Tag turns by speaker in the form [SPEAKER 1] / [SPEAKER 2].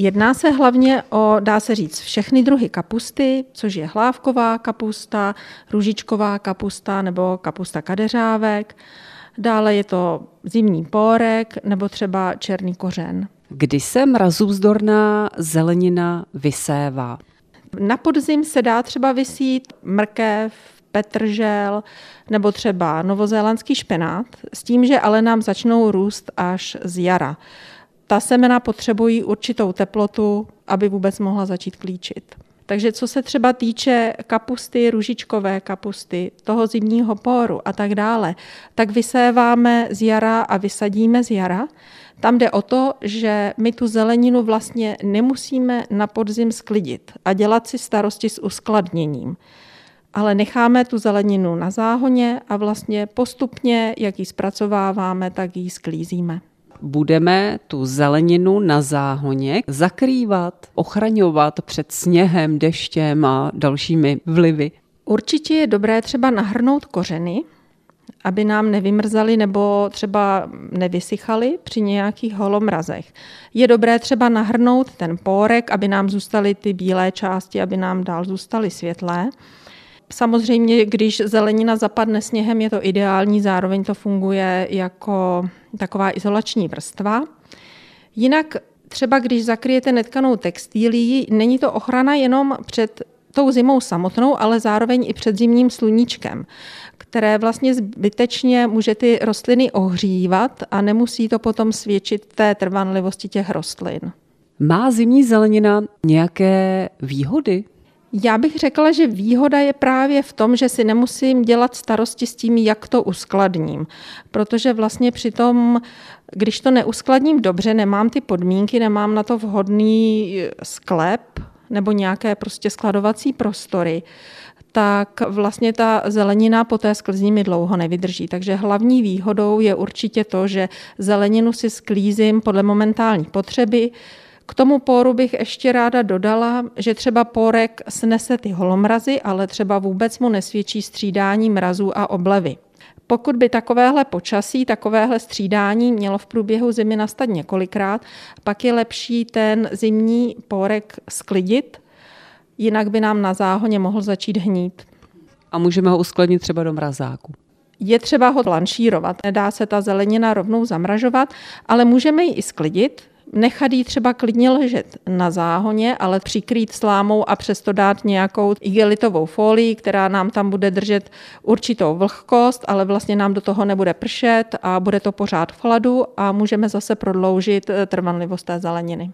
[SPEAKER 1] Jedná se hlavně o, dá se říct, všechny druhy kapusty, což je hlávková kapusta, růžičková kapusta nebo kapusta kadeřávek. Dále je to zimní pórek nebo třeba černý kořen.
[SPEAKER 2] Kdy se mrazůvzdorná zelenina vysévá?
[SPEAKER 1] Na podzim se dá třeba vysít mrkev, petržel nebo třeba novozélandský špenát, s tím, že ale nám začnou růst až z jara. Ta semena potřebují určitou teplotu, aby vůbec mohla začít klíčit. Takže co se třeba týče kapusty, ružičkové kapusty, toho zimního poru a tak dále, tak vyséváme z jara a vysadíme z jara. Tam jde o to, že my tu zeleninu vlastně nemusíme na podzim sklidit a dělat si starosti s uskladněním. Ale necháme tu zeleninu na záhoně a vlastně postupně, jak ji zpracováváme, tak ji sklízíme
[SPEAKER 2] budeme tu zeleninu na záhoně zakrývat, ochraňovat před sněhem, deštěm a dalšími vlivy?
[SPEAKER 1] Určitě je dobré třeba nahrnout kořeny, aby nám nevymrzaly nebo třeba nevysychaly při nějakých holomrazech. Je dobré třeba nahrnout ten pórek, aby nám zůstaly ty bílé části, aby nám dál zůstaly světlé. Samozřejmě, když zelenina zapadne sněhem, je to ideální, zároveň to funguje jako taková izolační vrstva. Jinak třeba když zakryjete netkanou textílí, není to ochrana jenom před tou zimou samotnou, ale zároveň i před zimním sluníčkem, které vlastně zbytečně může ty rostliny ohřívat a nemusí to potom svědčit té trvanlivosti těch rostlin.
[SPEAKER 2] Má zimní zelenina nějaké výhody?
[SPEAKER 1] Já bych řekla, že výhoda je právě v tom, že si nemusím dělat starosti s tím, jak to uskladním. Protože vlastně přitom, když to neuskladním dobře, nemám ty podmínky, nemám na to vhodný sklep nebo nějaké prostě skladovací prostory, tak vlastně ta zelenina po té sklizní mi dlouho nevydrží. Takže hlavní výhodou je určitě to, že zeleninu si sklízím podle momentální potřeby, k tomu póru bych ještě ráda dodala, že třeba pórek snese ty holomrazy, ale třeba vůbec mu nesvědčí střídání mrazů a oblevy. Pokud by takovéhle počasí, takovéhle střídání mělo v průběhu zimy nastat několikrát, pak je lepší ten zimní pórek sklidit, jinak by nám na záhoně mohl začít hnít.
[SPEAKER 2] A můžeme ho uskladnit třeba do mrazáku.
[SPEAKER 1] Je třeba ho planšírovat. Nedá se ta zelenina rovnou zamražovat, ale můžeme ji i sklidit, nechat ji třeba klidně ležet na záhoně, ale přikrýt slámou a přesto dát nějakou igelitovou folii, která nám tam bude držet určitou vlhkost, ale vlastně nám do toho nebude pršet a bude to pořád v chladu a můžeme zase prodloužit eh, trvanlivost té zeleniny.